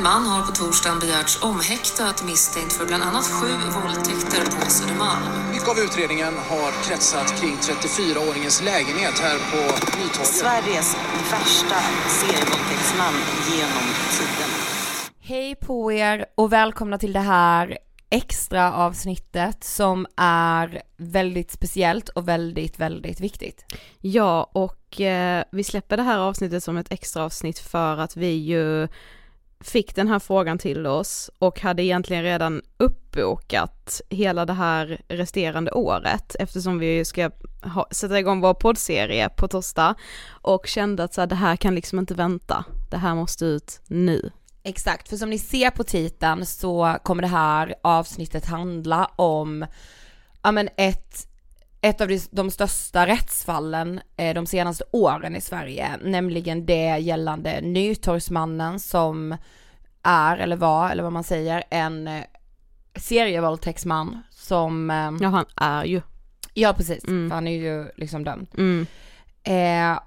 En man har på torsdagen begärts omhäktad misstänkt för bland annat sju våldtäkter på Södermalm. Mycket av utredningen har kretsat kring 34-åringens lägenhet här på Nytorget. Sveriges värsta serievåldtäktsman genom tiderna. Hej på er och välkomna till det här extra avsnittet som är väldigt speciellt och väldigt, väldigt viktigt. Ja, och eh, vi släpper det här avsnittet som ett extra avsnitt för att vi ju fick den här frågan till oss och hade egentligen redan uppbokat hela det här resterande året eftersom vi ska ha, sätta igång vår poddserie på torsdag och kände att så här, det här kan liksom inte vänta, det här måste ut nu. Exakt, för som ni ser på titeln så kommer det här avsnittet handla om, ja men ett, ett av de största rättsfallen eh, de senaste åren i Sverige, nämligen det gällande Nytorgsmannen som är, eller var, eller vad man säger, en eh, serievåldtäktsman som... Eh, ja han är ju. Ja precis, mm. han är ju liksom dömd. Mm. Eh,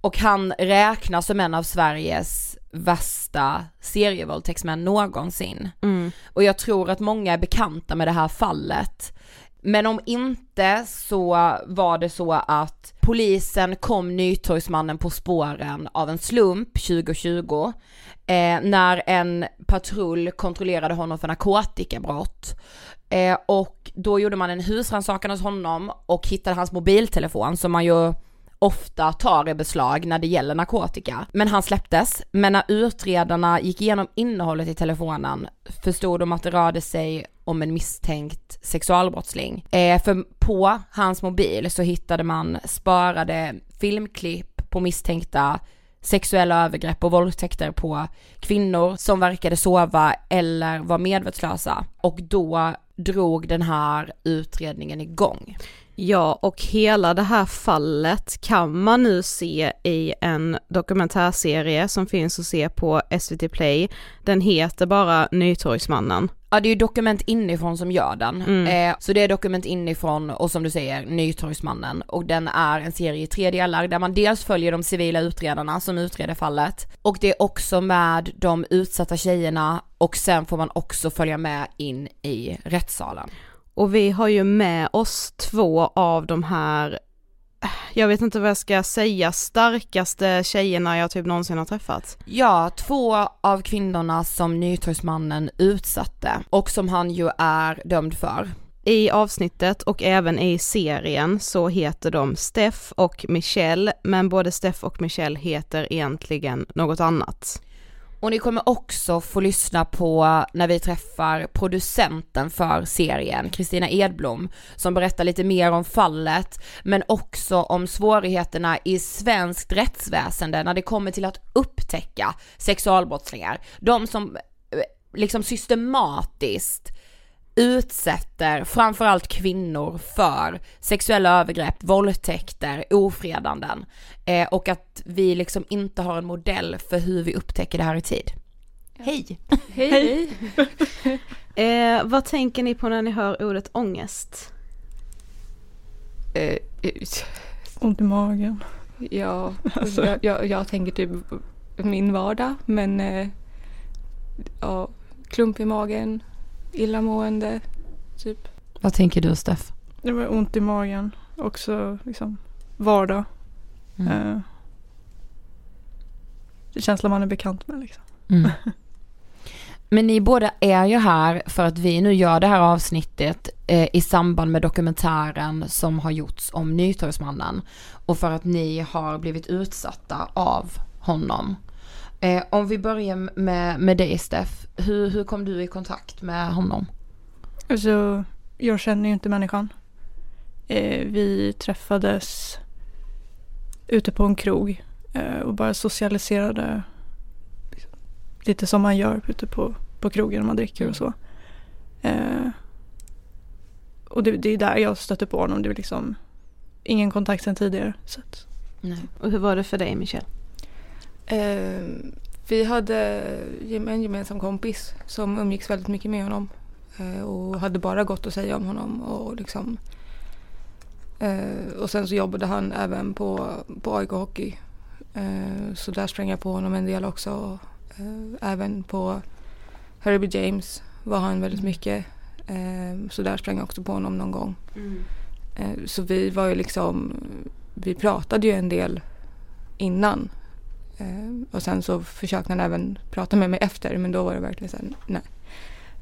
och han räknas som en av Sveriges värsta serievåldtäktsmän någonsin. Mm. Och jag tror att många är bekanta med det här fallet. Men om inte så var det så att polisen kom Nytorgsmannen på spåren av en slump 2020 eh, när en patrull kontrollerade honom för narkotikabrott. Eh, och då gjorde man en husrannsakan hos honom och hittade hans mobiltelefon som man ju ofta tar i beslag när det gäller narkotika. Men han släpptes, men när utredarna gick igenom innehållet i telefonen förstod de att det rörde sig om en misstänkt sexualbrottsling. Eh, för på hans mobil så hittade man sparade filmklipp på misstänkta sexuella övergrepp och våldtäkter på kvinnor som verkade sova eller var medvetslösa. Och då drog den här utredningen igång. Ja, och hela det här fallet kan man nu se i en dokumentärserie som finns att se på SVT Play. Den heter bara Nytorgsmannen. Ja det är ju Dokument inifrån som gör den. Mm. Eh, så det är Dokument inifrån och som du säger Nytorgsmannen och den är en serie i tre delar där man dels följer de civila utredarna som utreder fallet och det är också med de utsatta tjejerna och sen får man också följa med in i rättssalen. Och vi har ju med oss två av de här, jag vet inte vad jag ska säga, starkaste tjejerna jag typ någonsin har träffat. Ja, två av kvinnorna som Nytorgsmannen utsatte och som han ju är dömd för. I avsnittet och även i serien så heter de Steff och Michelle, men både Steff och Michelle heter egentligen något annat. Och ni kommer också få lyssna på när vi träffar producenten för serien, Kristina Edblom, som berättar lite mer om fallet, men också om svårigheterna i svenskt rättsväsende när det kommer till att upptäcka sexualbrottslingar. De som eh, liksom systematiskt utsätter framförallt kvinnor för sexuella övergrepp, våldtäkter, ofredanden eh, och att vi liksom inte har en modell för hur vi upptäcker det här i tid. Hej! Hej! eh, vad tänker ni på när ni hör ordet ångest? Eh, Ont i magen. Ja, alltså. jag, jag, jag, tänker typ min vardag men eh, ja, klump i magen, illamående, typ. Vad tänker du Steff? Det var ont i magen, också liksom vardag. Mm. Eh, det känsla man är bekant med liksom. Mm. Men ni båda är ju här för att vi nu gör det här avsnittet eh, i samband med dokumentären som har gjorts om Nytorgsmannen. Och för att ni har blivit utsatta av honom. Eh, om vi börjar med, med dig Steff, hur, hur kom du i kontakt med honom? Alltså, jag känner ju inte människan. Eh, vi träffades ute på en krog Eh, och bara socialiserade lite som man gör ute på, på krogen när man dricker och så. Eh, och det, det är där jag stötte på honom. Det var liksom ingen kontakt sedan tidigare. Så. Nej. Och hur var det för dig Michelle? Eh, vi hade en gemensam kompis som umgicks väldigt mycket med honom. Eh, och hade bara gott att säga om honom. Och, liksom, eh, och sen så jobbade han även på, på AIK Hockey. Eh, så där sprang jag på honom en del också. Eh, även på Herbie James var han väldigt mycket. Eh, så där sprang jag också på honom någon gång. Mm. Eh, så vi var ju liksom, vi pratade ju en del innan. Eh, och sen så försökte han även prata med mig efter men då var det verkligen så här, nej.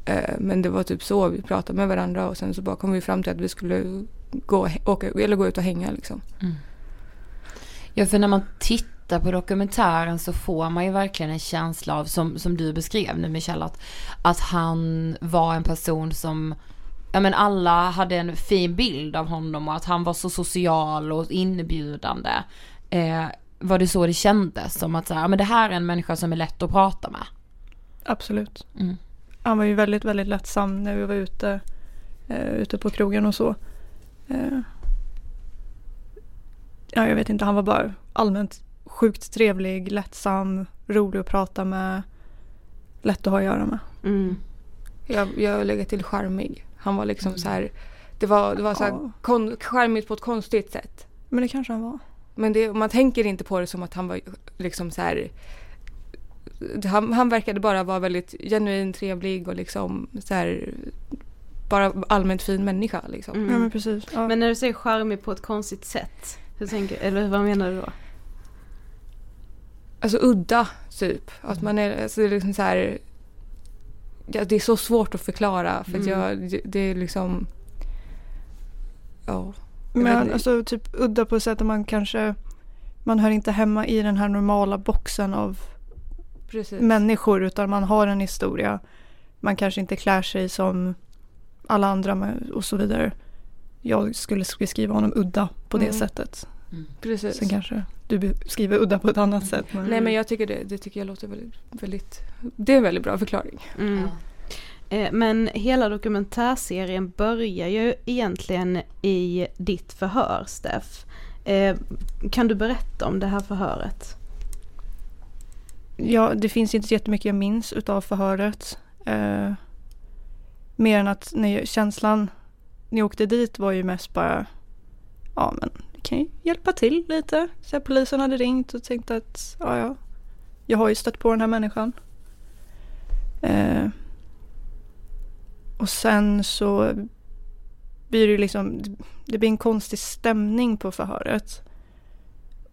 Eh, men det var typ så vi pratade med varandra och sen så bara kom vi fram till att vi skulle gå, åka, eller gå ut och hänga liksom. Mm. Ja för när man tittar på dokumentären så får man ju verkligen en känsla av, som, som du beskrev nu Michelle, att, att han var en person som ja men alla hade en fin bild av honom och att han var så social och inbjudande. Eh, var det så det kändes? Som att så här, ja, men det här är en människa som är lätt att prata med? Absolut. Mm. Han var ju väldigt, väldigt lättsam när vi var ute, eh, ute på krogen och så. Eh, ja, jag vet inte, han var bara allmänt sjukt trevlig, lättsam, rolig att prata med, lätt att ha att göra med. Mm. Jag, jag lägger till charmig. Han var liksom så här, det var, det var så här Ja. kon, charmigt på ett konstigt sätt. Men det kanske han var. Men det, man tänker inte på det som att han var liksom så här. Han, han verkade bara vara väldigt genuin, trevlig och liksom så här. Bara allmänt fin människa liksom. Mm. Ja men precis. Ja. Men när du säger charmig på ett konstigt sätt, hur tänker, eller vad menar du då? Alltså udda typ. Att man är, alltså det är liksom så här. Ja, det är så svårt att förklara för att Mm. jag, det- det är liksom. Ja. Men alltså typ udda på ett sätt att man kanske man hör inte hemma i den här normala boxen av Precis. människor utan man har en historia. Man kanske inte klär sig som alla andra och så vidare. Jag skulle beskriva honom udda på det Mm. sättet. Precis. Sen kanske du beskriver udda på ett annat sätt. Men... Nej men jag tycker det, det tycker jag låter väldigt, väldigt, det är en väldigt bra förklaring. Mm. Eh, Eh, men hela dokumentärserien börjar ju egentligen i ditt förhör, Steff. Eh, kan du berätta om det här förhöret? Ja, det finns inte så jättemycket jag minns utav förhöret. Eh, mer än att när jag, känslan när jag åkte dit var ju mest bara ja men det kan ju hjälpa till lite. Så här, polisen hade ringt och tänkte att ja ja, jag har ju stött på den här människan. Eh, och sen så blir det ju liksom, det blir en konstig stämning på förhöret.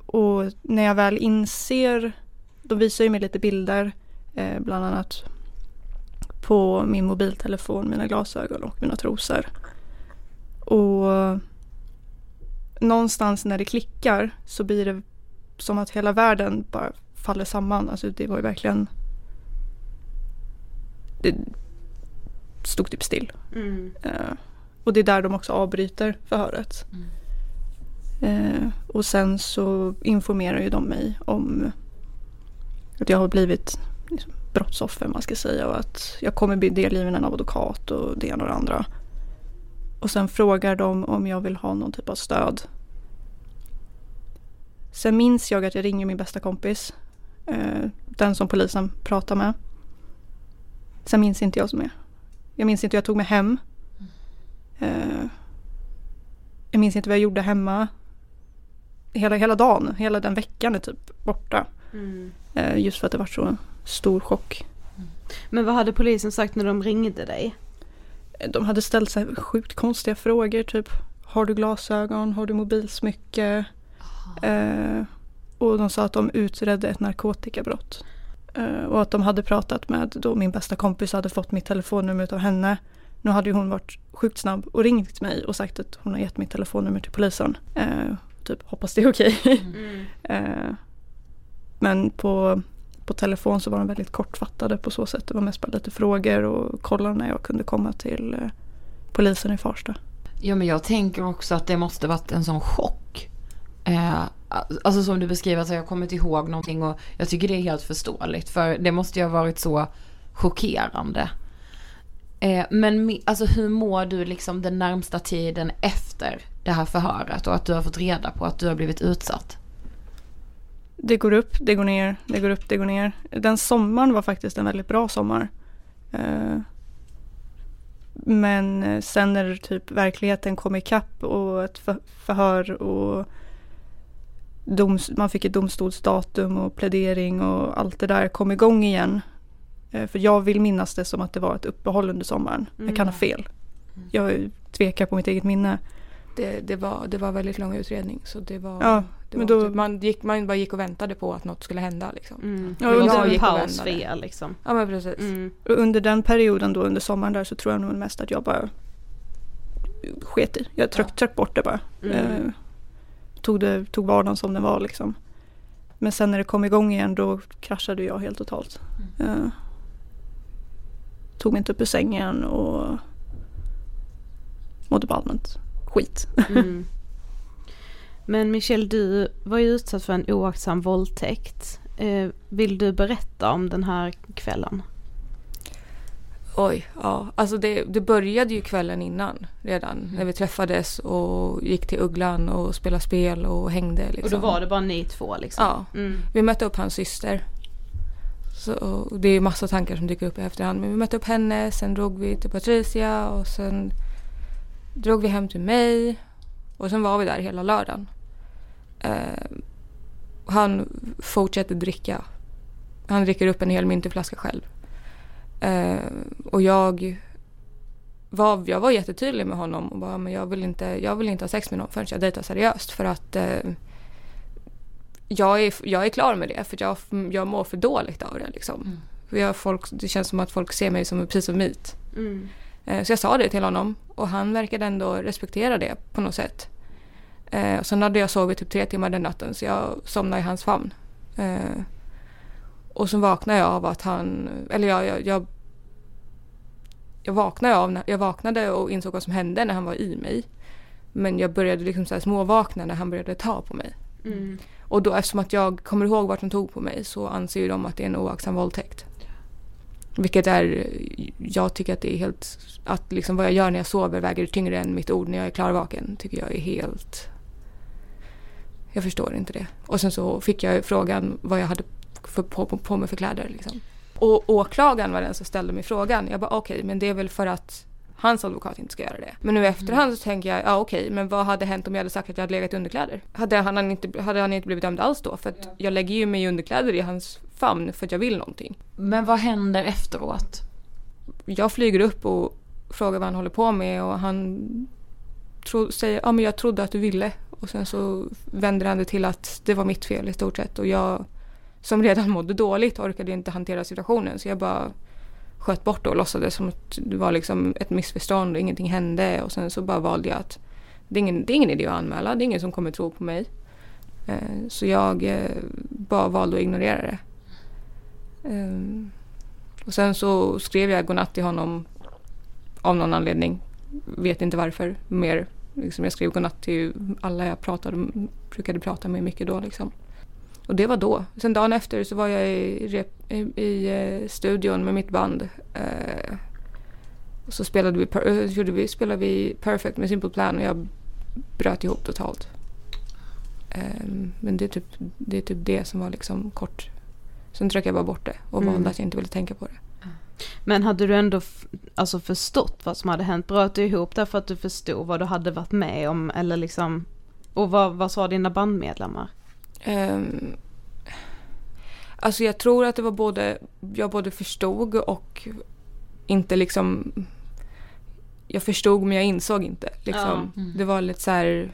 Och när jag väl inser de visar ju mig lite bilder, eh, bland annat på min mobiltelefon, mina glasögon och mina trosor. Och någonstans när det klickar så blir det som att hela världen bara faller samman. Alltså det var ju verkligen... Det stod typ still. Eh, och det är där de också avbryter förhöret. Eh, och sen så informerar ju de mig om att jag har blivit liksom, brottsoffer man ska säga och att jag kommer bli delgiven av advokat och det ena och det andra. Och sen frågar de om jag vill ha någon typ av stöd. Sen minns jag att jag ringer min bästa kompis. Eh, den som polisen pratar med. Sen minns inte jag som är. Jag minns inte hur jag tog mig hem. Eh, jag minns inte vad jag gjorde hemma. Hela, hela dagen, hela den veckan är typ borta. Eh, just för att det var så stor chock. Men vad hade polisen sagt när de ringde dig? De hade ställt sig sjukt konstiga frågor typ Har du glasögon? Har du mobilsmycke? Eh, och de sa att de utredde ett narkotikabrott. Eh, och att de hade pratat med då min bästa kompis hade fått mitt telefonnummer av henne. Nu hade ju hon varit sjukt snabb och ringt mig och sagt att hon har gett mitt telefonnummer till polisen. Eh, typ hoppas det är okej. eh, men på, på telefon så var de väldigt kortfattade på så sätt. Det var mest bara lite frågor och kolla när jag kunde komma till eh, polisen i Farsta. Ja men jag tänker också att det måste varit en sån chock. Alltså som du beskriver, att jag har kommit ihåg någonting och jag tycker det är helt förståeligt för det måste ju ha varit så chockerande. Eh, men alltså hur mår du liksom den närmsta tiden efter det här förhöret och att du har fått reda på att du har blivit utsatt? Det går upp, det går ner, det går upp, det går ner. Den sommaren var faktiskt en väldigt bra sommar. Eh, men sen när typ verkligheten kom ikapp och ett förhör och doms, man fick ett domstolsdatum och plädering och allt det där kom igång igen. Eh, för jag vill minnas det som att det var ett uppehåll under sommaren. Mm. Jag kan ha mm. fel. Jag tvekar på mitt eget minne. Det, det, var, det var väldigt lång utredning så det var, ja, det var då, typ, man, gick, man bara gick och väntade på att något skulle hända. Liksom. Mm. Ja, under en paus för er liksom. Ja men precis. Mm. Och under den perioden då under sommaren där så tror jag nog mest att jag bara sket i. Jag tryck, ja. tryck bort det bara. Mm. Tog, det, tog vardagen som den var liksom. Men sen när det kom igång igen då kraschade jag helt totalt. Mm. Eh, tog mig inte upp ur sängen och mådde bara allmänt skit. Mm. Men Michelle, du var ju utsatt för en oaktsam våldtäkt. Eh, vill du berätta om den här kvällen? Oj, ja. Alltså det, det började ju kvällen innan redan. Mm. När vi träffades och gick till Ugglan och spelade spel och hängde. Liksom. Och då var det bara ni två liksom? Ja. Mm. Vi mötte upp hans syster. Så det är massa tankar som dyker upp i efterhand. Men vi mötte upp henne, sen drog vi till Patricia och sen drog vi hem till mig. Och sen var vi där hela lördagen. Eh, han fortsätter dricka. Han dricker upp en hel mynterflaska själv. Eh, och jag var, jag var jättetydlig med honom och bara men jag vill inte, jag vill inte ha sex med någon förrän jag dejtar seriöst för att eh, jag, är, jag är klar med det för jag, jag mår för dåligt av det liksom. Mm. För jag, folk, det känns som att folk ser mig som precis som myt. Mm. Eh, så jag sa det till honom och han verkade ändå respektera det på något sätt. Eh, sen hade jag sovit typ tre timmar den natten så jag somnade i hans famn. Eh, och så vaknade jag av att han, eller jag, jag, jag, jag, vaknade av, jag vaknade och insåg vad som hände när han var i mig. Men jag började liksom så här småvakna när han började ta på mig. Mm. Och då eftersom att jag kommer ihåg vart han tog på mig så anser ju de att det är en oaktsam våldtäkt. Vilket är, jag tycker att det är helt, att liksom vad jag gör när jag sover väger tyngre än mitt ord när jag är klarvaken. Tycker jag är helt, jag förstår inte det. Och sen så fick jag frågan vad jag hade för, på, på, på mig för kläder. Liksom. Och åklagaren var den som ställde mig frågan. Jag bara okej, okay, men det är väl för att hans advokat inte ska göra det. Men nu i efterhand så tänker jag, ja okej, okay, men vad hade hänt om jag hade sagt att jag hade legat i underkläder? Hade han inte, hade han inte blivit dömd alls då? För att jag lägger ju mig i underkläder i hans famn för att jag vill någonting. Men vad händer efteråt? Jag flyger upp och frågar vad han håller på med och han tro, säger, ja men jag trodde att du ville. Och sen så vänder han det till att det var mitt fel i stort sett och jag som redan mådde dåligt orkade inte hantera situationen så jag bara sköt bort det och låtsades som att det var liksom ett missförstånd och ingenting hände och sen så bara valde jag att det är ingen, det är ingen idé att anmäla, det är ingen som kommer tro på mig. Eh, så jag eh, bara valde att ignorera det. Eh, och sen så skrev jag godnatt till honom av någon anledning. Vet inte varför mer. Liksom jag skrev godnatt till alla jag pratade, brukade prata med mycket då. Liksom. Och det var då. Sen dagen efter så var jag i, rep, i, i uh, studion med mitt band. Och så spelade vi, uh, vi, spelade vi Perfect med Simple Plan och jag bröt ihop totalt. Um, men det är, typ, det är typ det som var liksom kort. Sen tryckte jag bara bort det och mm. valde att jag inte ville tänka på det. Men hade du ändå alltså förstått vad som hade hänt? Bröt du ihop därför att du förstod vad du hade varit med om? Eller liksom, och vad, vad sa dina bandmedlemmar? Um, alltså jag tror att det var både, jag både förstod och inte liksom jag förstod men jag insåg inte. Liksom. Ja. Mm. Det var lite så här,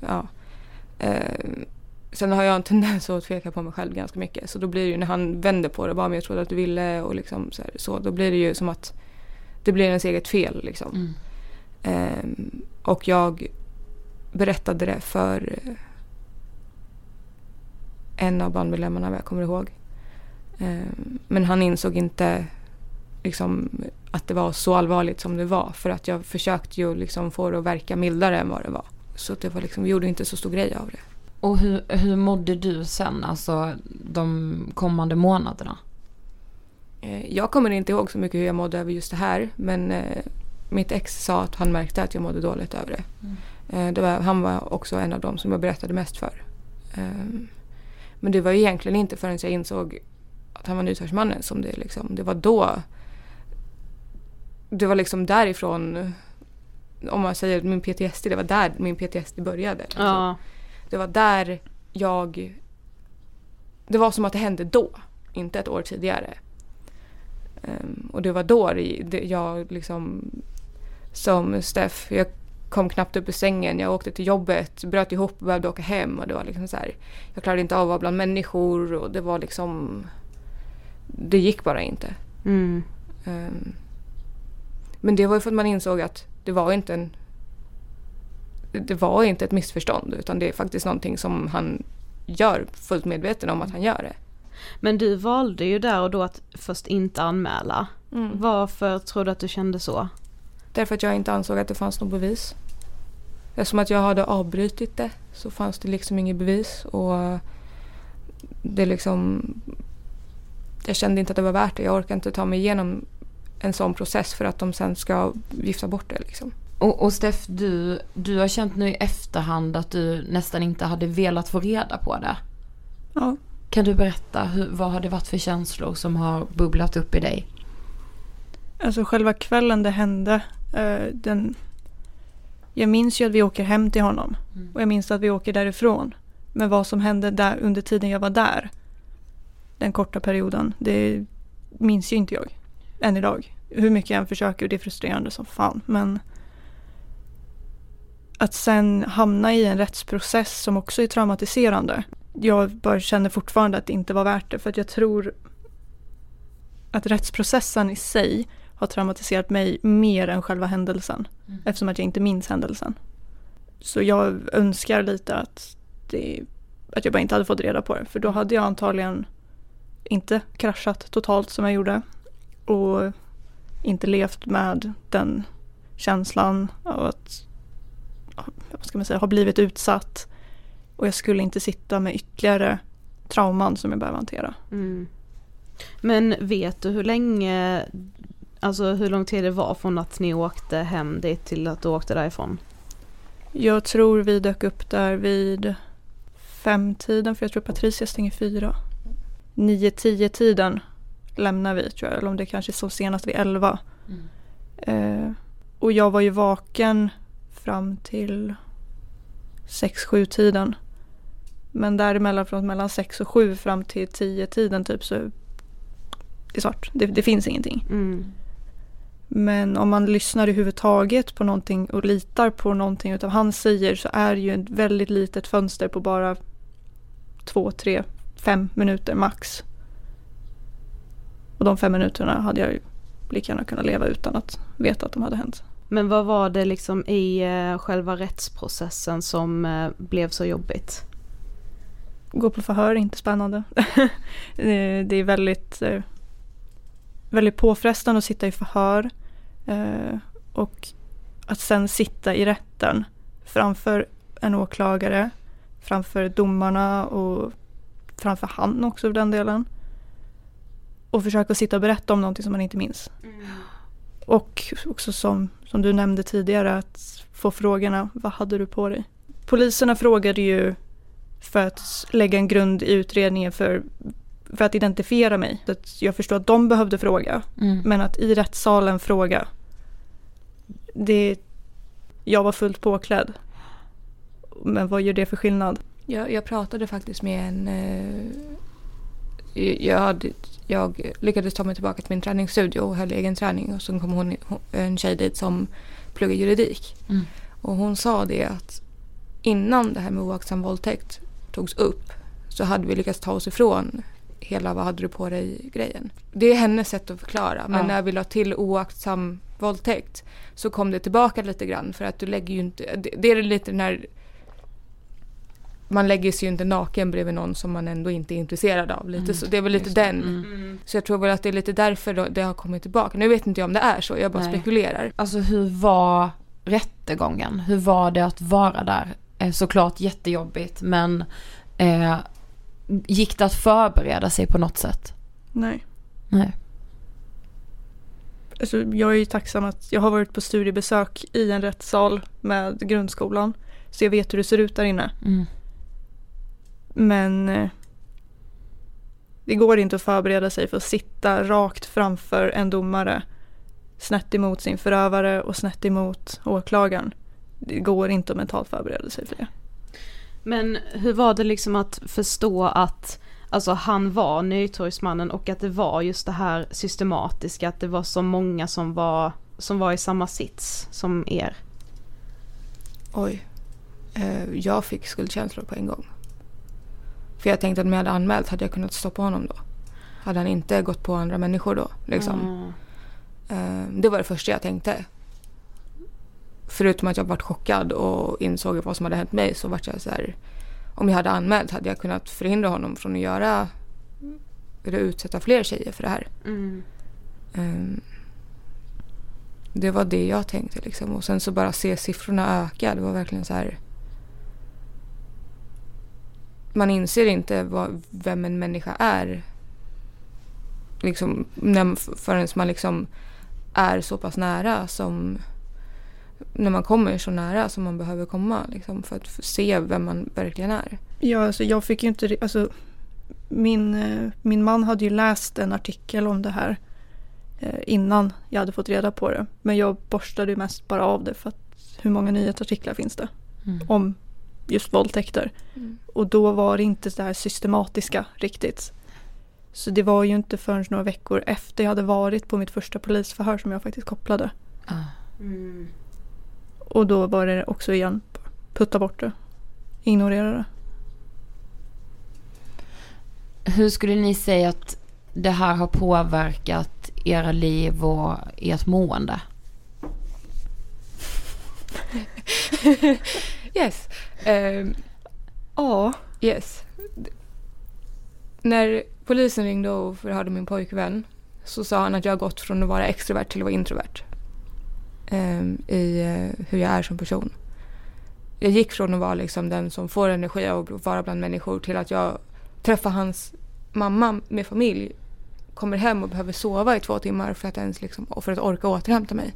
ja. Eh, sen har jag en tendens att tveka på mig själv ganska mycket. Så då blir det ju när han vänder på det, bara men jag trodde att du ville och liksom så, här, så, Då blir det ju som att det blir ens eget fel liksom. Mm. Eh, och jag berättade det för en av bandmedlemmarna vad jag kommer ihåg. Ehm, men han insåg inte liksom, att det var så allvarligt som det var. För att jag försökte ju liksom få det att verka mildare än vad det var. Så det var liksom, vi gjorde inte så stor grej av det. Och hur, hur mådde du sen, alltså de kommande månaderna? Eh, Jag kommer inte ihåg så mycket hur jag mådde över just det här men eh, mitt ex sa att han märkte att jag mådde dåligt över det. Eh, det var, han var också en av dem som jag berättade mest för. Men det var egentligen inte förrän jag insåg att han var nyårsmannen som det liksom, det var då det var liksom därifrån om man säger min PTSD, det var där min PTSD började. Alltså, Ja. Det var där jag... Det var som att det hände då, inte ett år tidigare. Ehm, och det var då det, det, jag liksom... Som Steff, jag kom knappt upp ur sängen. Jag åkte till jobbet, bröt ihop och behövde åka hem. Och det var liksom så här, jag klarade inte av att vara bland människor och det var liksom... Det gick bara inte. Mm. Ehm, men det var ju för att man insåg att det var inte en... Det var inte ett missförstånd utan det är faktiskt någonting som han gör fullt medveten om att han gör det. Men du valde ju där och då att först inte anmäla. Mm. Varför tror du att du kände så? Därför att jag inte ansåg att det fanns något bevis. Eftersom att jag hade avbrutit det så fanns det liksom inget bevis och det liksom... Jag kände inte att det var värt det. Jag orkar inte ta mig igenom en sån process för att de sen ska vifta bort det liksom. Och, och Steff, du, du har känt nu i efterhand att du nästan inte hade velat få reda på det. Ja. Kan du berätta, hur, vad har det varit för känslor som har bubblat upp i dig? Alltså själva kvällen det hände, den... Jag minns ju att vi åker hem till honom. Och jag minns att vi åker därifrån. Men vad som hände där under tiden jag var där, den korta perioden, det minns ju inte jag. Än idag. Hur mycket jag än försöker, det är frustrerande som fan. Men att sen hamna i en rättsprocess som också är traumatiserande. Jag bara känner fortfarande att det inte var värt det. För att jag tror att rättsprocessen i sig har traumatiserat mig mer än själva händelsen. Eftersom att jag inte minns händelsen. Så jag önskar lite att, det, att jag bara inte hade fått reda på det. För då hade jag antagligen inte kraschat totalt som jag gjorde. Och inte levt med den känslan av att vad ska man säga, ha blivit utsatt. Och jag skulle inte sitta med ytterligare trauman som jag behöver hantera. Mm. Men vet du hur länge, alltså hur lång tid det var från att ni åkte hem dit till att du åkte därifrån? Jag tror vi dök upp där vid femtiden för jag tror Patricia stänger fyra. Nio, tio tiden lämnar vi tror jag, eller om det kanske är så senast vid elva. Eh, och jag var ju vaken fram till sex, sju tiden. Men däremellan från mellan sex och sju fram till tio tiden typ så det är svart. Det, det finns ingenting. Mm. Men om man lyssnar överhuvudtaget på någonting och litar på någonting utav han säger så är det ju ett väldigt litet fönster på bara två, tre, fem minuter max. Och de fem minuterna hade jag ju lika gärna kunnat leva utan att veta att de hade hänt. Men vad var det liksom i eh, själva rättsprocessen som eh, blev så jobbigt? Gå på förhör är inte spännande. det det är väldigt, eh, väldigt påfrestande att sitta i förhör. eh, Och att sen sitta i rätten framför en åklagare, framför domarna och framför han också för den delen. Och försöka sitta och berätta om någonting som man inte minns. Och också som, som du nämnde tidigare att få frågorna, vad hade du på dig? Poliserna frågade ju för att lägga en grund i utredningen för, för att identifiera mig. Att jag förstår att de behövde fråga, Mm. men att i rättssalen fråga. Det, jag var fullt påklädd. Men vad gör det för skillnad? Jag, jag pratade faktiskt med en... Eh, jag, hade, jag lyckades ta mig tillbaka till min träningsstudio och höll egen träning och så kom hon, hon, en tjej dit som pluggar juridik. Mm. Och hon sa det att innan det här med oaktsam våldtäkt togs upp så hade vi lyckats ta oss ifrån hela vad hade du på dig grejen. Det är hennes sätt att förklara men Ja. när vi la till oaktsam våldtäkt så kom det tillbaka lite grann för att du lägger ju inte, det, det är lite den här man lägger sig ju inte naken bredvid någon som man ändå inte är intresserad av. Lite Mm. så, det är väl lite den. Mm. Så jag tror väl att det är lite därför då, det har kommit tillbaka. Nu vet inte jag om det är så, jag bara Nej. spekulerar. Alltså hur var rättegången? Hur var det att vara där? Eh, såklart jättejobbigt men eh, gick det att förbereda sig på något sätt? Nej. Nej. Alltså, jag är ju tacksam att jag har varit på studiebesök i en rättssal med grundskolan. Så jag vet hur det ser ut där inne. Mm. Men eh, det går inte att förbereda sig för att sitta rakt framför en domare snett emot sin förövare och snett emot åklagaren. Det går inte att mentalt förbereda sig för det. Men hur var det liksom att förstå att alltså han var Nytorgsmannen och att det var just det här systematiska, att det var så många som var, som var i samma sits som er? Oj. Eh, jag fick skuldkänslor på en gång. För jag tänkte att om jag hade anmält hade jag kunnat stoppa honom då. Hade han inte gått på andra människor då. Liksom. Mm. Det var det första jag tänkte. Förutom att jag varit chockad och insåg vad som hade hänt mig så vart jag så här. Om jag hade anmält hade jag kunnat förhindra honom från att göra eller utsätta fler tjejer för det här. Mm. Um, det var det jag tänkte liksom. Och sen så bara se siffrorna öka. Det var verkligen så här. Man inser inte vad, vem en människa är. Liksom när, förrän man liksom är så pass nära som när man kommer så nära som man behöver komma liksom, för att se vem man verkligen är. Ja, alltså jag fick ju inte... Alltså, min, eh, min man hade ju läst en artikel om det här eh, innan jag hade fått reda på det. Men jag borstade ju mest bara av det för att hur många nyhetsartiklar finns det Mm. om just våldtäkter? Mm. Och då var det inte det här systematiska riktigt. Så det var ju inte förrän några veckor efter jag hade varit på mitt första polisförhör som jag faktiskt kopplade. Ah. Mm. Och då var det också igen, putta bort det. Ignorera det. Hur skulle ni säga att det här har påverkat era liv och ert mående? yes. Um, Ja. yes. När polisen ringde och förhörde min pojkvän så sa han att jag har gått från att vara extrovert till att vara introvert. Ehm, I eh, hur jag är som person. Jag gick från att vara liksom den som får energi och vara bland människor till att jag träffar hans mamma med familj. Kommer hem och behöver sova i två timmar för att, ens liksom, för att orka återhämta mig.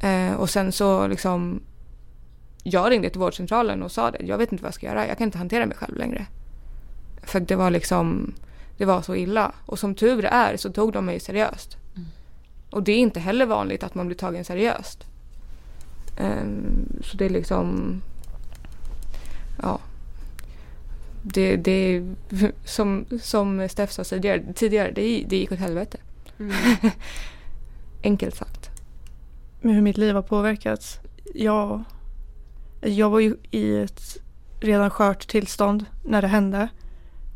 Eh, och sen så liksom jag ringde till vårdcentralen och sa det. Jag vet inte vad jag ska göra. Jag kan inte hantera mig själv längre. För det var liksom, det var så illa. Och som tur är så tog de mig seriöst. Mm. Och det är inte heller vanligt att man blir tagen seriöst. Ehm, så det är liksom, ja. Det, det som, som Steff sa tidigare, tidigare det, det gick åt helvete. Mm. Enkelt sagt. med hur mitt liv har påverkats. Jag, jag var ju i ett redan skört tillstånd när det hände.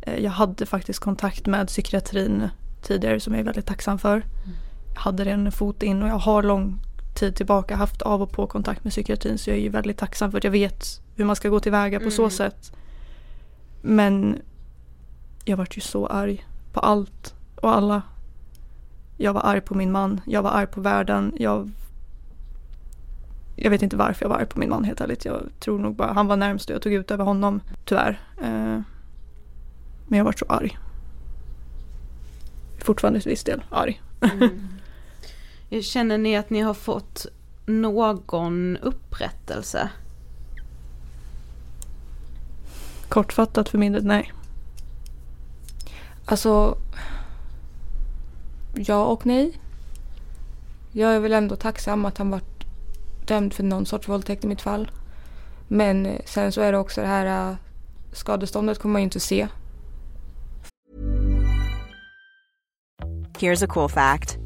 Eh, Jag hade faktiskt kontakt med psykiatrin tidigare som jag är väldigt tacksam för. Jag hade redan en fot in och jag har lång tid tillbaka haft av och på kontakt med psykiatrin så jag är ju väldigt tacksam för att jag vet hur man ska gå tillväga på så Mm. sätt. Men jag vart ju så arg på allt och alla. Jag var arg på min man, jag var arg på världen, jag jag vet inte varför jag var arg på min man helt ärligt. Jag tror nog bara han var närmst och jag tog ut över honom, tyvärr. Eh, men jag var så arg. Fortfarande till viss del arg. Mm. Känner ni att ni har fått någon upprättelse? Kortfattat för min del, nej. Alltså, ja och nej. Jag är väl ändå tacksam att han varit dömd för någon sorts våldtäkt i mitt fall. Men eh, sen så är det också det här eh, skadeståndet kommer man ju inte se. Here's a cool fact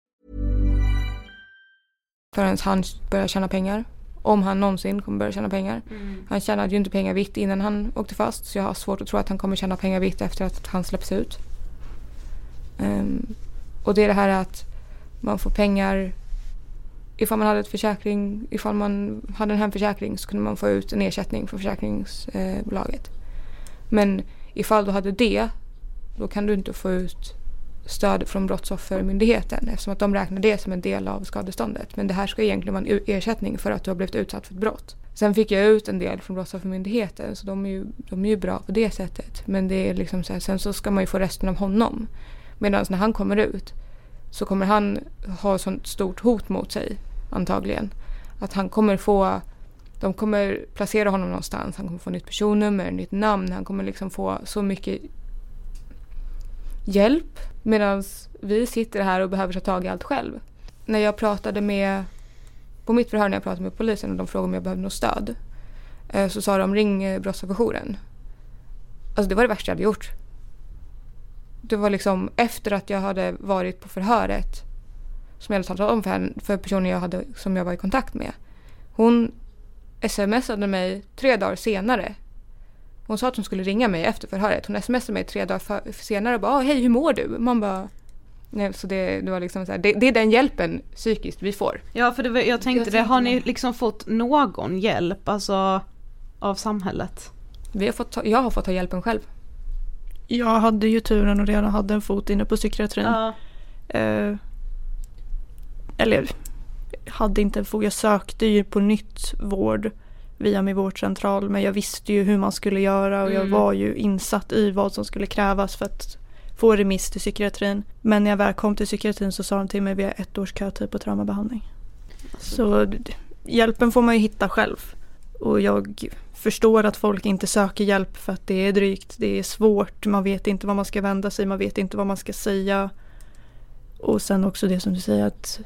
Förrän han börjar tjäna pengar. Om han någonsin kommer börja tjäna pengar. Mm. Han tjänade ju inte pengar vitt innan han åkte fast. Så jag har svårt att tro att han kommer tjäna pengar vitt efter att han släpps ut. Ehm, och det är det här att man får pengar ifall man hade ett försäkring, ifall man hade en hemförsäkring så kunde man få ut en ersättning från försäkringsbolaget. Men ifall du hade det, då kan du inte få ut stöd från Brottsoffermyndigheten eftersom att de räknar det som en del av skadeståndet. Men det här ska egentligen vara en ersättning för att du har blivit utsatt för ett brott. Sen fick jag ut en del från Brottsoffermyndigheten så de är ju, de är ju bra på det sättet. Men det är liksom så här, sen så ska man ju få resten av honom. Medan när han kommer ut så kommer han ha sånt stort hot mot sig antagligen. Att han kommer få, de kommer placera honom någonstans. Han kommer få nytt personnummer, nytt namn. Han kommer liksom få så mycket hjälp. Medan vi sitter här och behöver ta tag i allt själv. När jag pratade med, på mitt förhör när jag pratade med polisen och de frågade om jag behövde något stöd. Eh, så sa de ring eh, brottsofferjouren. Alltså det var det värsta jag hade gjort. Det var liksom efter att jag hade varit på förhöret som jag hade talat om för, henne, för personen jag hade, som jag var i kontakt med. Hon smsade mig tre dagar senare. Hon sa att hon skulle ringa mig efter förhöret. Hon smsade mig tre dagar för, senare och bara ah, “Hej, hur mår du?” Man bara Nej, så det, det var liksom så här, det, det är den hjälpen psykiskt vi får. Ja för det, var- jag tänkte Jag det, har ni liksom fått någon hjälp alltså av samhället? Vi har fått ta, jag har fått ta hjälpen själv. Jag hade ju turen och redan hade en fot inne på psykiatrin. Ja. Eh, eller hade inte en fot, jag sökte ju på nytt vård via min vårdcentral men jag visste ju hur man skulle göra och jag Mm. var ju insatt i vad som skulle krävas för att få remiss till psykiatrin. Men när jag väl kom till psykiatrin så sa de till mig vi har ett års kötid på traumabehandling. Så hjälpen får man ju hitta själv. Och jag förstår att folk inte söker hjälp för att det är drygt, det är svårt, man vet inte vad man ska vända sig, man vet inte vad man ska säga. Och sen också det som du säger att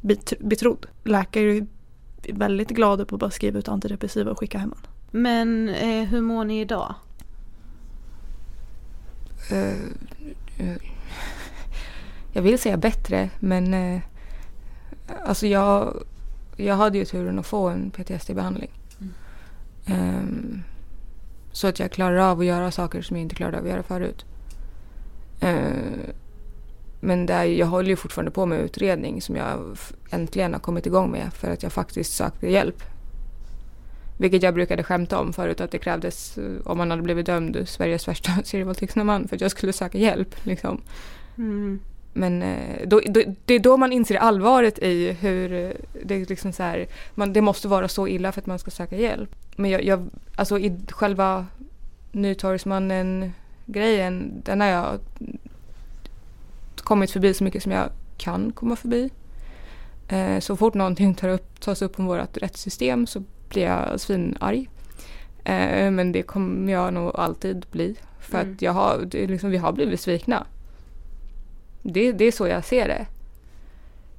bet- betrodd. Läkare väldigt glada på att bara skriva ut antidepressiva och skicka hem en. Men eh, hur mår ni idag? Eh, jag vill säga bättre men eh, alltså jag, jag hade ju turen att få en PTSD-behandling. Ehm, så att jag klarar av att göra saker som jag inte klarade av att göra förut. Eh, men det är, jag håller ju fortfarande på med utredning som jag äntligen har kommit igång med för att jag faktiskt sökte hjälp. Vilket jag brukade skämta om förut att det krävdes eh, om man hade blivit dömd Sveriges värsta serievåldtäktsman för att jag skulle söka hjälp. Liksom. Mm. Men eh, då, då, det är då man inser allvaret i hur eh, det är liksom så här, man, det måste vara så illa för att man ska söka hjälp. Men jag, jag alltså i själva Nytorgsmannen-grejen, den har jag kommit förbi så mycket som jag kan komma förbi. Eh, så fort någonting tar upp, tas upp om vårt rättssystem så blir jag svinarg. Eh, men det kommer jag nog alltid bli. För Mm. att jag har, det liksom, vi har blivit svikna. Det, det är så jag ser det.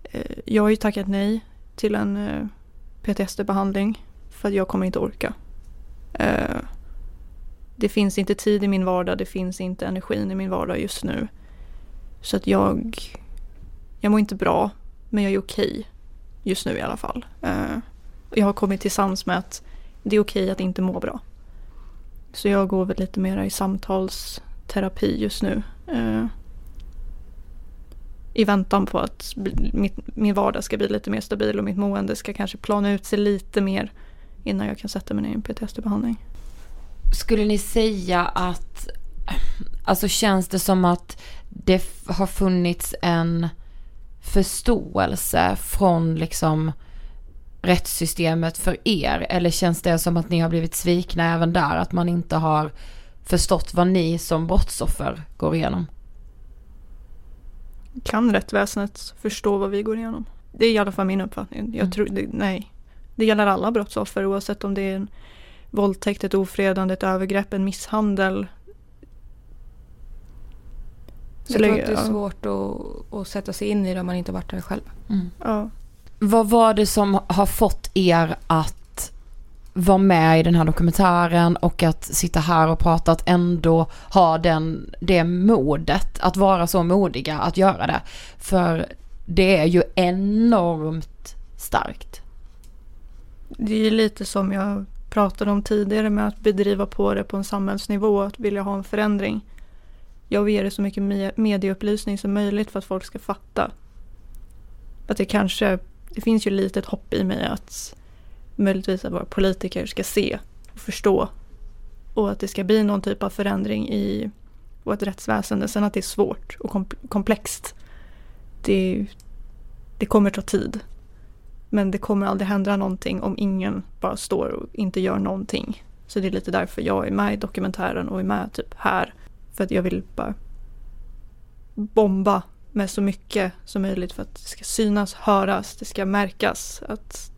Eh, Jag har ju tackat nej till en eh, PTSD-behandling för att jag kommer inte orka. Det finns inte tid i min vardag, det finns inte energin i min vardag just nu. Så att jag, jag mår inte bra, men jag är okej just nu i alla fall. Uh, jag har kommit till sans med att det är okej att inte må bra. Så jag går väl lite mer i samtalsterapi just nu. Uh, I väntan på att mitt, min vardag ska bli lite mer stabil och mitt mående ska kanske plana ut sig lite mer innan jag kan sätta mig ner i en PTSD-behandling. Skulle ni säga att, alltså känns det som att det har funnits en förståelse från liksom rättssystemet för er? Eller känns det som att ni har blivit svikna även där? Att man inte har förstått vad ni som brottsoffer går igenom? Kan rättsväsendet förstå vad vi går igenom? Det är i alla fall min uppfattning. Jag Mm. tror, det, nej. Det gäller alla brottsoffer oavsett om det är en våldtäkt, ett ofredande, ett övergrepp, en misshandel. Så Jag tror att det är svårt att, att sätta sig in i det om man inte varit där själv. Ja. Vad var det som har fått er att vara med i den här dokumentären och att sitta här och prata, att ändå ha den, det modet, att vara så modiga att göra det. För det är ju enormt starkt. Det är ju lite som jag pratade om tidigare med att bedriva på det på en samhällsnivå, att vilja ha en förändring. Jag vill ge det så mycket medieupplysning som möjligt för att folk ska fatta. Att det kanske, det finns ju lite ett hopp i mig att möjligtvis att våra politiker ska se och förstå. Och att det ska bli någon typ av förändring i vårt rättsväsende. Sen att det är svårt och komplext. Det, det kommer ta tid. Men det kommer aldrig hända någonting om ingen bara står och inte gör någonting. Så det är lite därför jag är med i dokumentären och är med typ här. För att jag vill bara bomba med så mycket som möjligt för att det ska synas, höras, det ska märkas att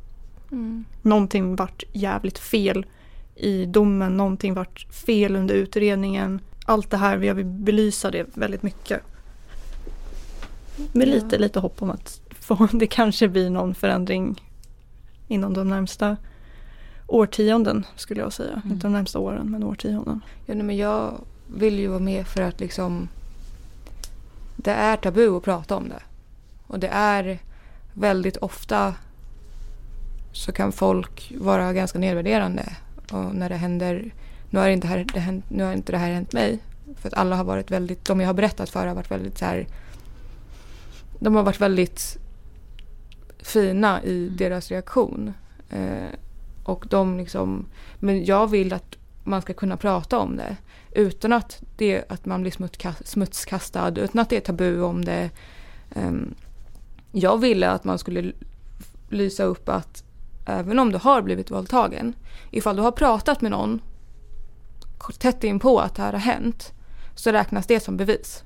Mm. någonting vart jävligt fel i domen, någonting vart fel under utredningen. Allt det här, jag vill belysa det väldigt mycket. Med Ja. lite, lite hopp om att få, det kanske blir någon förändring inom de närmsta årtionden skulle jag säga. Inte de närmsta åren men årtionden. Ja, men jag vill ju vara med för att liksom det är tabu att prata om det. Och det är väldigt ofta så kan folk vara ganska nedvärderande. Och när det händer, nu har inte, här, det hänt, nu har inte det här hänt mig. För att alla har varit väldigt, de jag har berättat för har varit väldigt så här. De har varit väldigt fina i deras reaktion. Eh, och de liksom, men jag vill att man ska kunna prata om det. Utan att, det, att man blir smutska- smutskastad, utan att det är tabu om det. Ehm, jag ville att man skulle lysa upp att även om du har blivit våldtagen, ifall du har pratat med någon tätt in på att det här har hänt, så räknas det som bevis.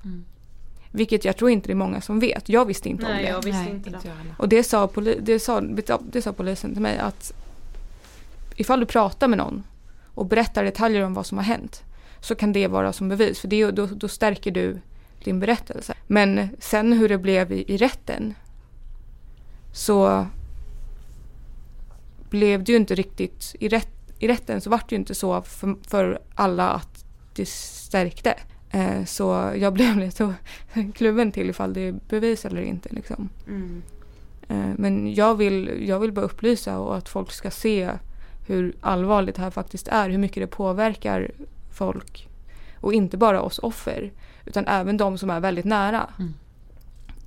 Vilket jag tror inte det är många som vet. Jag visste inte om Nej, det. jag visste inte det. Och det sa, poli- det, sa, det sa polisen till mig att ifall du pratar med någon och berättar detaljer om vad som har hänt så kan det vara som bevis för det, då, då stärker du din berättelse. Men sen hur det blev i, i rätten så blev det ju inte riktigt, i, rätt, i rätten så vart det ju inte så för, för alla att det stärkte. Eh, så jag blev lite kluven till ifall det är bevis eller inte. Liksom. Eh, Men jag vill, jag vill bara upplysa och att folk ska se hur allvarligt det här faktiskt är. Hur mycket det påverkar folk. Och inte bara oss offer. Utan även de som är väldigt nära.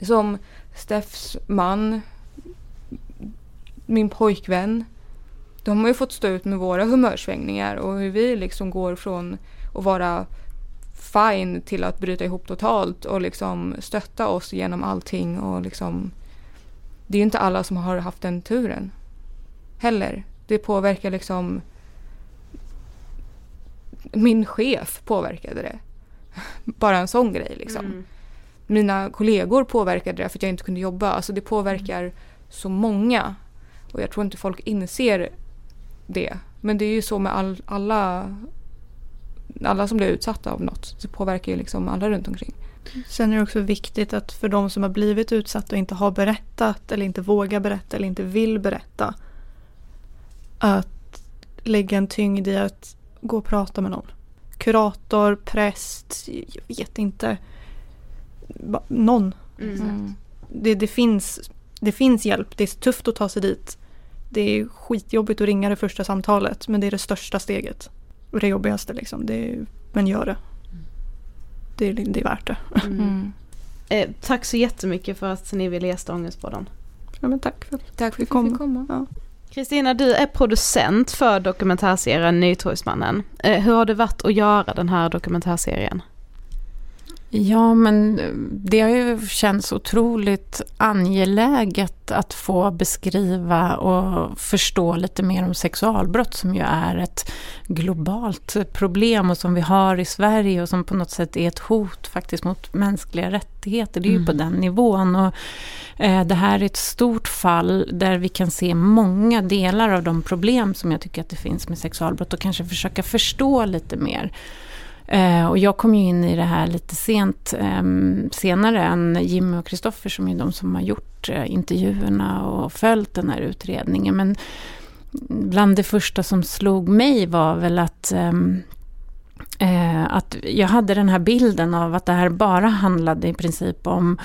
Som Steffs man. Min pojkvän. De har ju fått stå ut med våra humörsvängningar och hur vi liksom går från att vara fine till att bryta ihop totalt och liksom stötta oss genom allting och liksom det är ju inte alla som har haft den turen heller. Det påverkar liksom min chef påverkade det. Bara en sån grej liksom. Mm. Mina kollegor påverkade det för att jag inte kunde jobba. Alltså det påverkar så många. Och jag tror inte folk inser det. Men det är ju så med all, alla, alla som blir utsatta av något. Det påverkar ju liksom alla runt omkring. Sen är det också viktigt att för de som har blivit utsatta och inte har berättat eller inte vågar berätta eller inte vill berätta. Att lägga en tyngd i att gå och prata med någon. Kurator, präst, jag vet inte. Någon. Mm. Det, det, finns, det finns hjälp. Det är tufft att ta sig dit. det är skitjobbigt att ringa det första samtalet men det är det största steget. Och det jobbigaste liksom. Det är, men gör det. Det är, det är värt det. Mm. Eh, tack så jättemycket för att ni ville gästa Ångestpodden. Ja, men tack för att Tack för att vi kom. fick komma. Ja. Kristina, du är producent för dokumentärserien Nytorgsmannen. Eh, hur har det varit att göra den här dokumentärserien? Ja, men det har ju känts otroligt angeläget att få beskriva och förstå lite mer om sexualbrott som ju är ett globalt problem och som vi har i Sverige och som på något sätt är ett hot faktiskt mot mänskliga rättigheter. Det är ju på den nivån. Och, eh, det här är ett stort fall där vi kan se många delar av de problem som jag tycker att det finns med sexualbrott och kanske försöka förstå lite mer. Eh, och jag kom ju in i det här lite sent, eh, senare än Jimmy och Kristoffer som är de som har gjort eh, intervjuerna och följt den här utredningen. Men bland det första som slog mig var väl att ehm, eh, att jag hade den här bilden av att det här bara handlade i princip om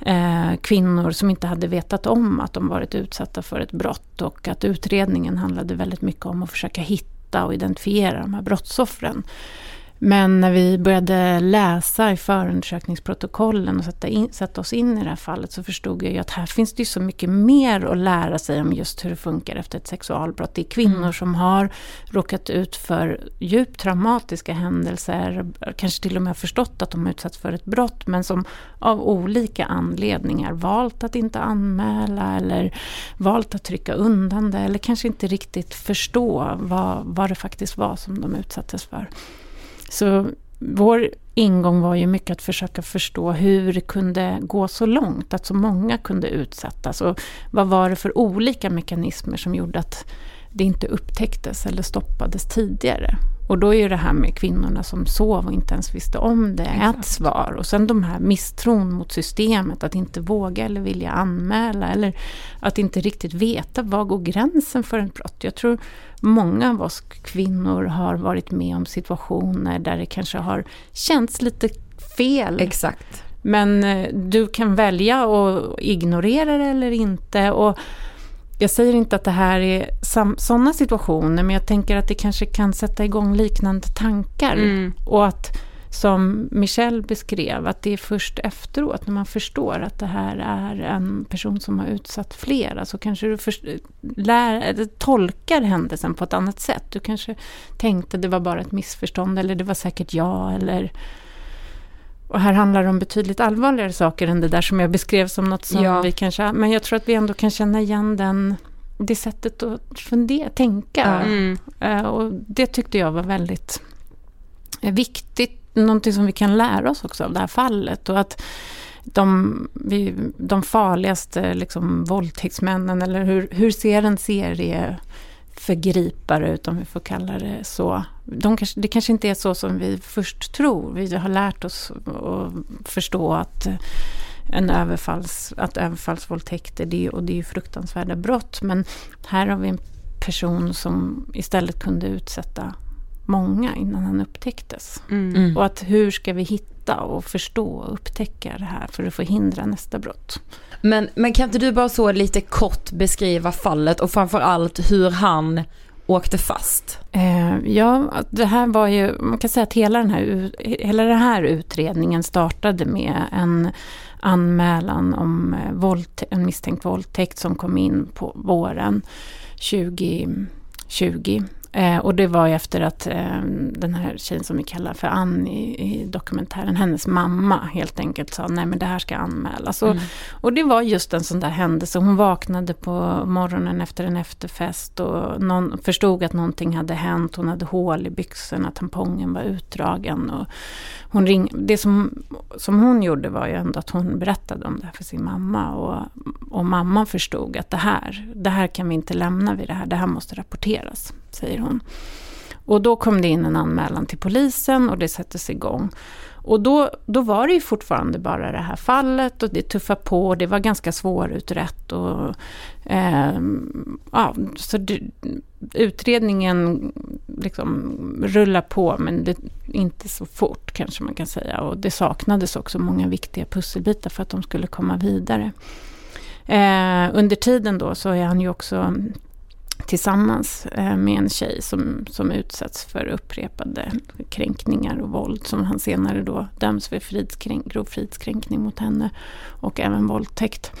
eh, kvinnor som inte hade vetat om att de varit utsatta för ett brott och att utredningen handlade väldigt mycket om att försöka hitta och identifiera de här brottsoffren. Men när vi började läsa i förundersökningsprotokollen och sätta, in, sätta oss in i det här fallet så förstod jag ju att här finns det ju så mycket mer att lära sig om just hur det funkar efter ett sexualbrott. Det är kvinnor Mm. som har råkat ut för djupt traumatiska händelser, kanske till och med förstått att de har utsatts för ett brott, men som av olika anledningar valt att inte anmäla eller valt att trycka undan det eller kanske inte riktigt förstå vad, vad det faktiskt var som de utsattes för. Så vår ingång var ju mycket att försöka förstå hur det kunde gå så långt, att så många kunde utsättas. Och vad var det för olika mekanismer som gjorde att det inte upptäcktes eller stoppades tidigare. Och då är ju det här med kvinnorna som sov och inte ens visste om det ett svar. Och sen de här misstron mot systemet, att inte våga eller vilja anmäla eller att inte riktigt veta var går gränsen för ett brott. Jag tror många av oss kvinnor har varit med om situationer där det kanske har känts lite fel. Exakt. Men eh, du kan välja att ignorera det eller inte. Och jag säger inte att det här är sådana situationer, men jag tänker att det kanske kan sätta igång liknande tankar. Mm. Och att, som Michelle beskrev, att det är först efteråt, när man förstår att det här är en person som har utsatt flera, så kanske du först, lär, eller tolkar händelsen på ett annat sätt. Du kanske tänkte det var bara ett missförstånd, eller det var säkert jag, eller och här handlar det om betydligt allvarligare saker än det där som jag beskrev som något som Ja. vi kanske... Men jag tror att vi ändå kan känna igen den, det sättet att fundera, tänka. Mm. Eh, och det tyckte jag var väldigt viktigt. Någonting som vi kan lära oss också av det här fallet. Och att de, vi, de farligaste liksom, våldtäktsmännen, eller hur, hur ser en serie förgripare ut, om vi får kalla det så. De kanske, det kanske inte är så som vi först tror. Vi har lärt oss att förstå att en överfalls, att överfallsvåldtäkter, det, och det är ju fruktansvärda brott. Men här har vi en person som istället kunde utsätta många innan han upptäcktes. Mm. Och att hur ska vi hitta och förstå och upptäcka det här för att förhindra nästa brott? Men, men kan inte du bara så lite kort beskriva fallet och framförallt hur han åkte fast? Eh, ja, det här var ju, man kan säga att hela den här, hela den här utredningen startade med en anmälan om eh, våldtä- en misstänkt våldtäkt som kom in på våren 2020. Eh, och det var ju efter att eh, den här tjejen som vi kallar för Ann i, i dokumentären, hennes mamma helt enkelt sa nej men det här ska anmälas. Och, Mm. och det var just en sån där händelse. Hon vaknade på morgonen efter en efterfest och någon förstod att någonting hade hänt. Hon hade hål i byxorna, tampongen var utdragen. Och hon ring, det som, som hon gjorde var ju ändå att hon berättade om det här för sin mamma. Och, och mamman förstod att det här, det här kan vi inte lämna vid det här. Det här måste rapporteras, säger hon. Och då kom det in en anmälan till polisen och det sattes igång. Och då, då var det ju fortfarande bara det här fallet och det tuffade på och det var ganska svårutrett. Och, eh, ja, så det, utredningen liksom rullar på men det, inte så fort kanske man kan säga. Och det saknades också många viktiga pusselbitar för att de skulle komma vidare. Eh, under tiden då så är han ju också tillsammans eh, med en tjej som, som utsätts för upprepade kränkningar och våld som han senare då döms för fridskränk, grov fridskränkning mot henne och även våldtäkt.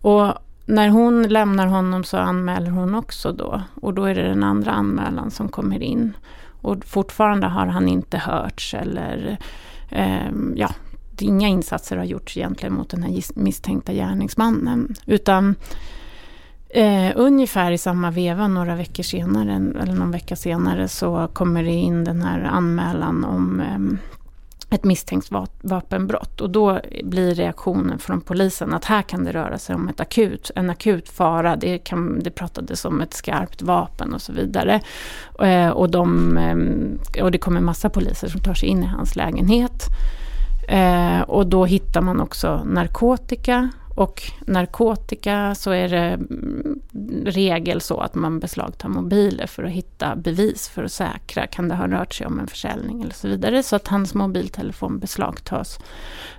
Och när hon lämnar honom så anmäler hon också då och då är det den andra anmälan som kommer in. Och fortfarande har han inte hörts eller eh, ja, inga insatser har gjorts egentligen mot den här misstänkta gärningsmannen. Utan eh, ungefär i samma veva, några veckor senare, eller någon vecka senare, så kommer det in den här anmälan om eh, ett misstänkt vapenbrott. Och då blir reaktionen från polisen att här kan det röra sig om ett akut, en akut fara. Det, kan, det pratades om ett skarpt vapen och så vidare. Eh, och, de, eh, och det kommer massa poliser som tar sig in i hans lägenhet. Eh, och då hittar man också narkotika. Och narkotika så är det mm, regel så att man beslagtar mobiler för att hitta bevis för att säkra. Kan det ha rört sig om en försäljning eller så vidare. Så att hans mobiltelefon beslagtas.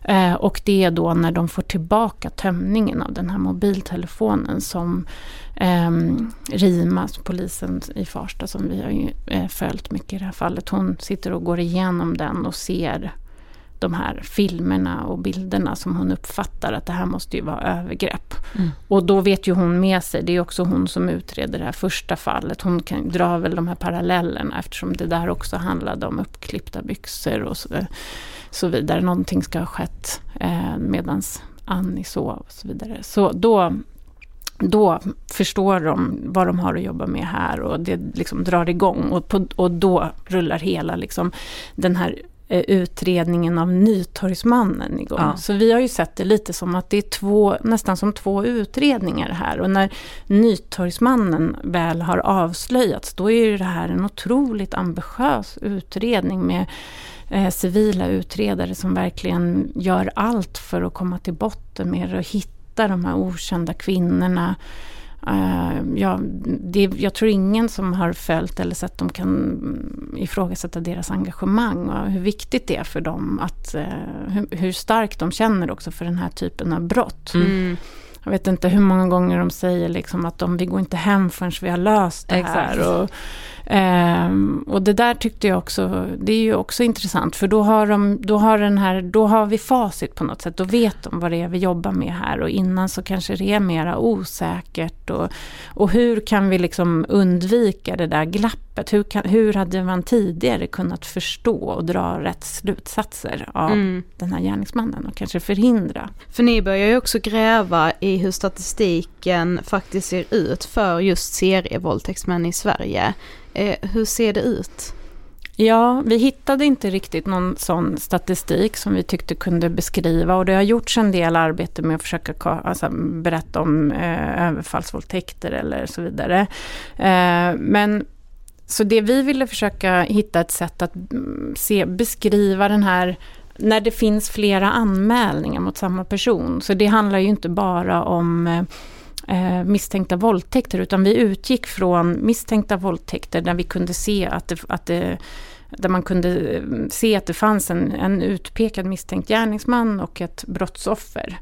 Eh, och det är då när de får tillbaka tömningen av den här mobiltelefonen som eh, Rima, polisen i Farsta som vi har ju, eh, följt mycket i det här fallet. Hon sitter och går igenom den och ser de här filmerna och bilderna som hon uppfattar att det här måste ju vara övergrepp. Mm. Och då vet ju hon med sig, det är också hon som utreder det här första fallet. Hon kan dra väl de här parallellerna eftersom det där också handlade om uppklippta byxor och så, så vidare. Någonting ska ha skett eh, medans Annie sov och så vidare. Så då då förstår de vad de har att jobba med här och det liksom drar igång. Och, på, och då rullar hela liksom den här utredningen av Nytorgsmannen igång. Ja. Så vi har ju sett det lite som att det är två, nästan som två utredningar här. Och när Nytorgsmannen väl har avslöjats, då är ju det här en otroligt ambitiös utredning med eh, civila utredare som verkligen gör allt för att komma till botten med det och hitta de här okända kvinnorna Uh, ja, det, jag tror ingen som har följt eller sett dem kan ifrågasätta deras engagemang och hur viktigt det är för dem att uh, hur, hur starkt de känner också för den här typen av brott. Mm. Jag vet inte hur många gånger de säger liksom att de, vi går inte hem förrän vi har löst det Exakt. här. Och, Um, och det där tyckte jag också, det är ju också intressant för då har, de, då, har den här, då har vi facit på något sätt. Då vet de vad det är vi jobbar med här och innan så kanske det är mera osäkert. Och, och hur kan vi liksom undvika det där glappet? Hur, kan, hur hade man tidigare kunnat förstå och dra rätt slutsatser av mm. den här gärningsmannen och kanske förhindra? För ni börjar ju också gräva i hur statistiken faktiskt ser ut för just serievåldtäktsmän i Sverige. Eh, hur ser det ut? Ja, vi hittade inte riktigt någon sån statistik som vi tyckte kunde beskriva och det har gjorts en del arbete med att försöka alltså, berätta om eh, överfallsvåldtäkter eller så vidare. Eh, men så det vi ville försöka hitta ett sätt att mm, se, beskriva den här när det finns flera anmälningar mot samma person. Så det handlar ju inte bara om eh, eh misstänkta våldtäkter utan vi utgick från misstänkta våldtäkter där vi kunde se att det, att det där man kunde mm, se att det fanns en, en utpekad misstänkt gärningsman och ett brottsoffer.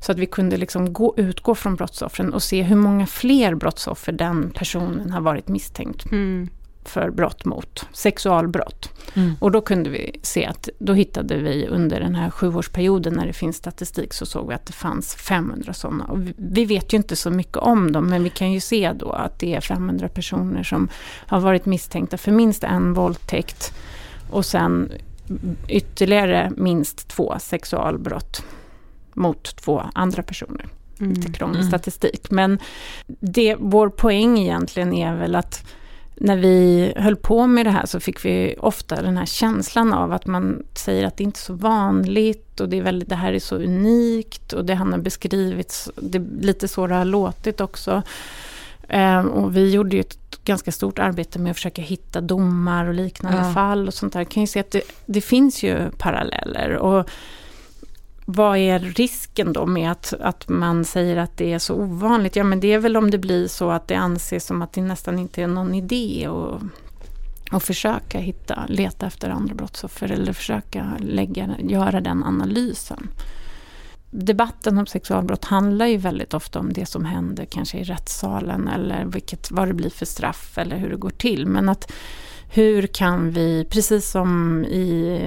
Så att vi kunde liksom gå, utgå från brottsoffren och se hur många fler brottsoffer den personen har varit misstänkt mm för brott mot sexualbrott. Mm. Och då kunde vi se att då hittade vi under den här sjuårsperioden när det finns statistik så såg vi att det fanns 500 sådana. Och vi vet ju inte så mycket om dem men vi kan ju se då att det är 500 personer som har varit misstänkta för minst en våldtäkt och sen ytterligare minst två sexualbrott mot två andra personer. Mm. Lite krånglig mm. statistik. Men det, vår poäng egentligen är väl att när vi höll på med det här så fick vi ofta den här känslan av att man säger att det inte är så vanligt och det, är väldigt, det här är så unikt och det han har beskrivits, det är lite så det har låtit också. Um, och vi gjorde ju ett ganska stort arbete med att försöka hitta domar och liknande ja. fall och sånt där. Jag kan ju se att det, det finns ju paralleller. Och vad är risken då med att, att man säger att det är så ovanligt? Ja men det är väl om det blir så att det anses som att det nästan inte är någon idé att och försöka hitta, leta efter andra brottsoffer eller försöka lägga, göra den analysen. debatten om sexualbrott handlar ju väldigt ofta om det som händer kanske i rättssalen eller vilket, vad det blir för straff eller hur det går till. Men att hur kan vi, precis som i,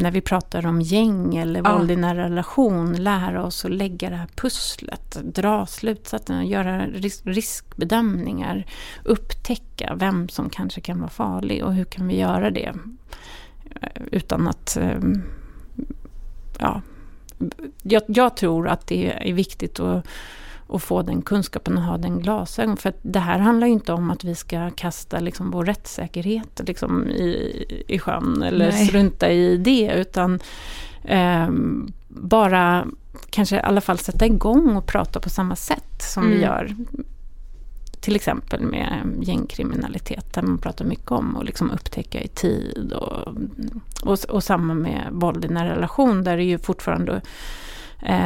när vi pratar om gäng eller Ja. våld i nära relation, lära oss att lägga det här pusslet, dra slutsatserna, göra ris- riskbedömningar, upptäcka vem som kanske kan vara farlig och hur kan vi göra det eh, utan att eh, ja, jag, jag tror att det är viktigt att, att få den kunskapen och ha den glasögon. För det här handlar ju inte om att vi ska kasta liksom vår rättssäkerhet liksom i, i sjön eller Nej. strunta i det. Utan ehm, bara kanske i alla fall sätta igång och prata på samma sätt som vi Mm. gör till exempel med gängkriminalitet där man pratar mycket om att liksom upptäcka i tid och, och, och samma med våld i nära relation där det ju fortfarande eh,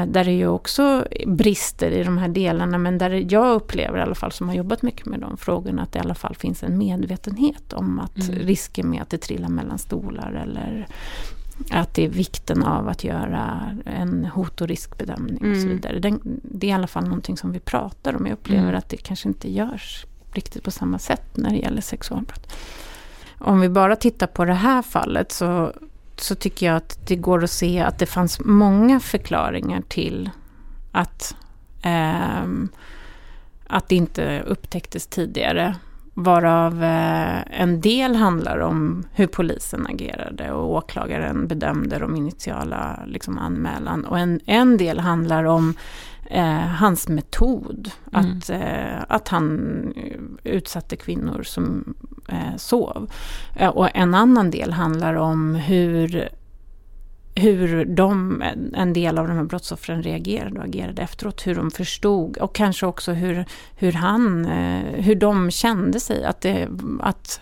där det ju också brister i de här delarna men där jag upplever i alla fall som har jobbat mycket med de frågorna att det i alla fall finns en medvetenhet om att Mm. risken med att det trillar mellan stolar eller att det är vikten av att göra en hot och riskbedömning och så Mm. vidare. Den, det är i alla fall någonting som vi pratar om. Jag upplever Mm. att det kanske inte görs riktigt på samma sätt när det gäller sexualbrott. Om vi bara tittar på det här fallet så, så tycker jag att det går att se att det fanns många förklaringar till att, eh, att det inte upptäcktes tidigare. Varav eh, en del handlar om hur polisen agerade och åklagaren bedömde de initiala liksom, anmälan. Och en, en del handlar om eh, hans metod. Mm. Att, eh, att han eh, utsatte kvinnor som eh, sov. Eh, och en annan del handlar om hur hur de, en del av de här brottsoffren reagerade och agerade efteråt, hur de förstod och kanske också hur, hur han, eh, hur de kände sig, att, det, att,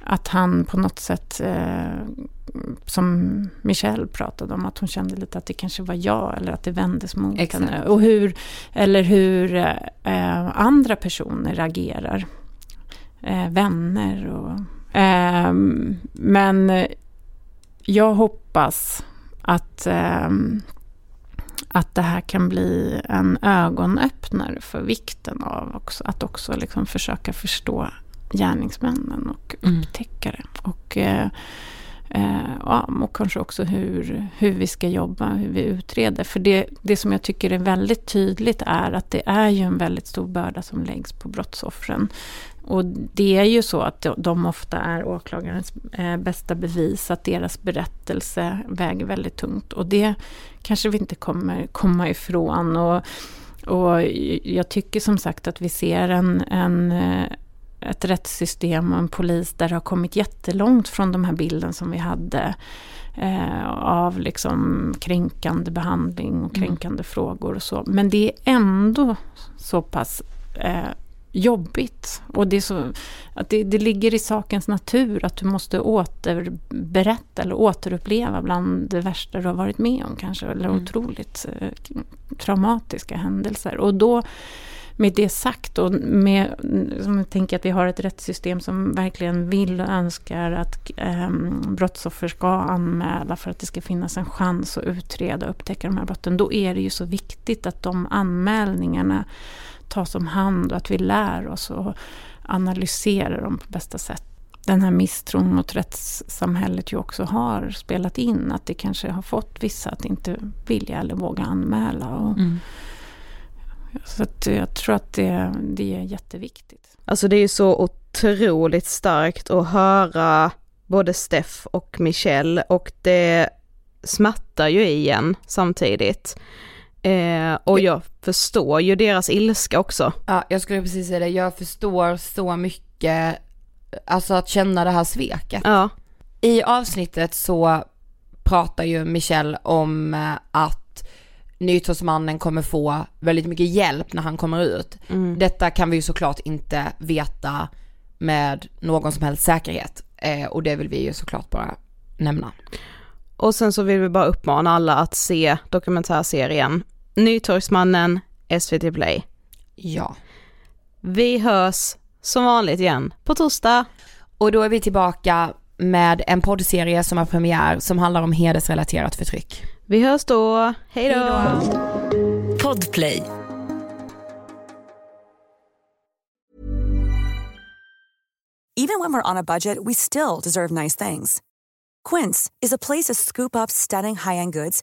att han på något sätt, eh, som Michelle pratade om, att hon kände lite att det kanske var jag eller att det vändes mot Exakt. henne. Och hur, eller hur eh, andra personer agerar, vänner och men jag hoppas att, ehm, att det här kan bli en ögonöppnare för vikten av också, att också liksom försöka förstå gärningsmännen och Mm. upptäcka det. Och, eh, eh, ja, och kanske också hur, hur vi ska jobba, hur vi utreder. För det, det som jag tycker är väldigt tydligt är att det är ju en väldigt stor börda som läggs på brottsoffren. Och det är ju så att de- ofta är åklagarens eh, bästa bevis, att deras berättelse väger väldigt tungt. Och det kanske vi inte kommer komma ifrån. Och, och jag tycker som sagt att vi ser en, en, eh, ett rättssystem och en polis där det har kommit jättelångt från de här bilden som vi hade eh, av liksom kränkande behandling och Mm. kränkande frågor och så. Men det är ändå så pass eh, jobbigt. Och det, är så, att det, det ligger i sakens natur att du måste återberätta eller återuppleva bland det värsta du har varit med om kanske. Eller Mm. otroligt eh, traumatiska händelser. Och då med det sagt och med, som jag tänker att vi har ett rättssystem som verkligen vill och önskar att eh, brottsoffer ska anmäla för att det ska finnas en chans att utreda och upptäcka de här brotten. Då är det ju så viktigt att de anmälningarna tas om hand och att vi lär oss och analyserar dem på bästa sätt. Den här misstron mot rättssamhället ju också har spelat in. Att det kanske har fått vissa att inte vilja eller våga anmäla. Och, Mm. Så att jag tror att det, det är jätteviktigt. Alltså det är ju så otroligt starkt att höra både Steff och Michelle och det smärtar ju igen samtidigt. Eh, och jag förstår ju deras ilska också. Ja, jag skulle precis säga det. Jag förstår så mycket, alltså att känna det här sveket. Ja. I avsnittet så pratar ju Michelle om eh, att nyårsmannen kommer få väldigt mycket hjälp när han kommer ut. Mm. Detta kan vi ju såklart inte veta med någon som helst säkerhet. Eh, och det vill vi ju såklart bara nämna. Och sen så vill vi bara uppmana alla att se dokumentärserien Nytorgsmannen, SVT Play. Ja. Vi hörs som vanligt igen på torsdag. Och då är vi tillbaka med en poddserie som har premiär som handlar om hedersrelaterat förtryck. Vi hörs då. Hej då! Podplay. Even when we're on a budget, we still deserve nice things. Quince is a place to scoop up stunning high-end goods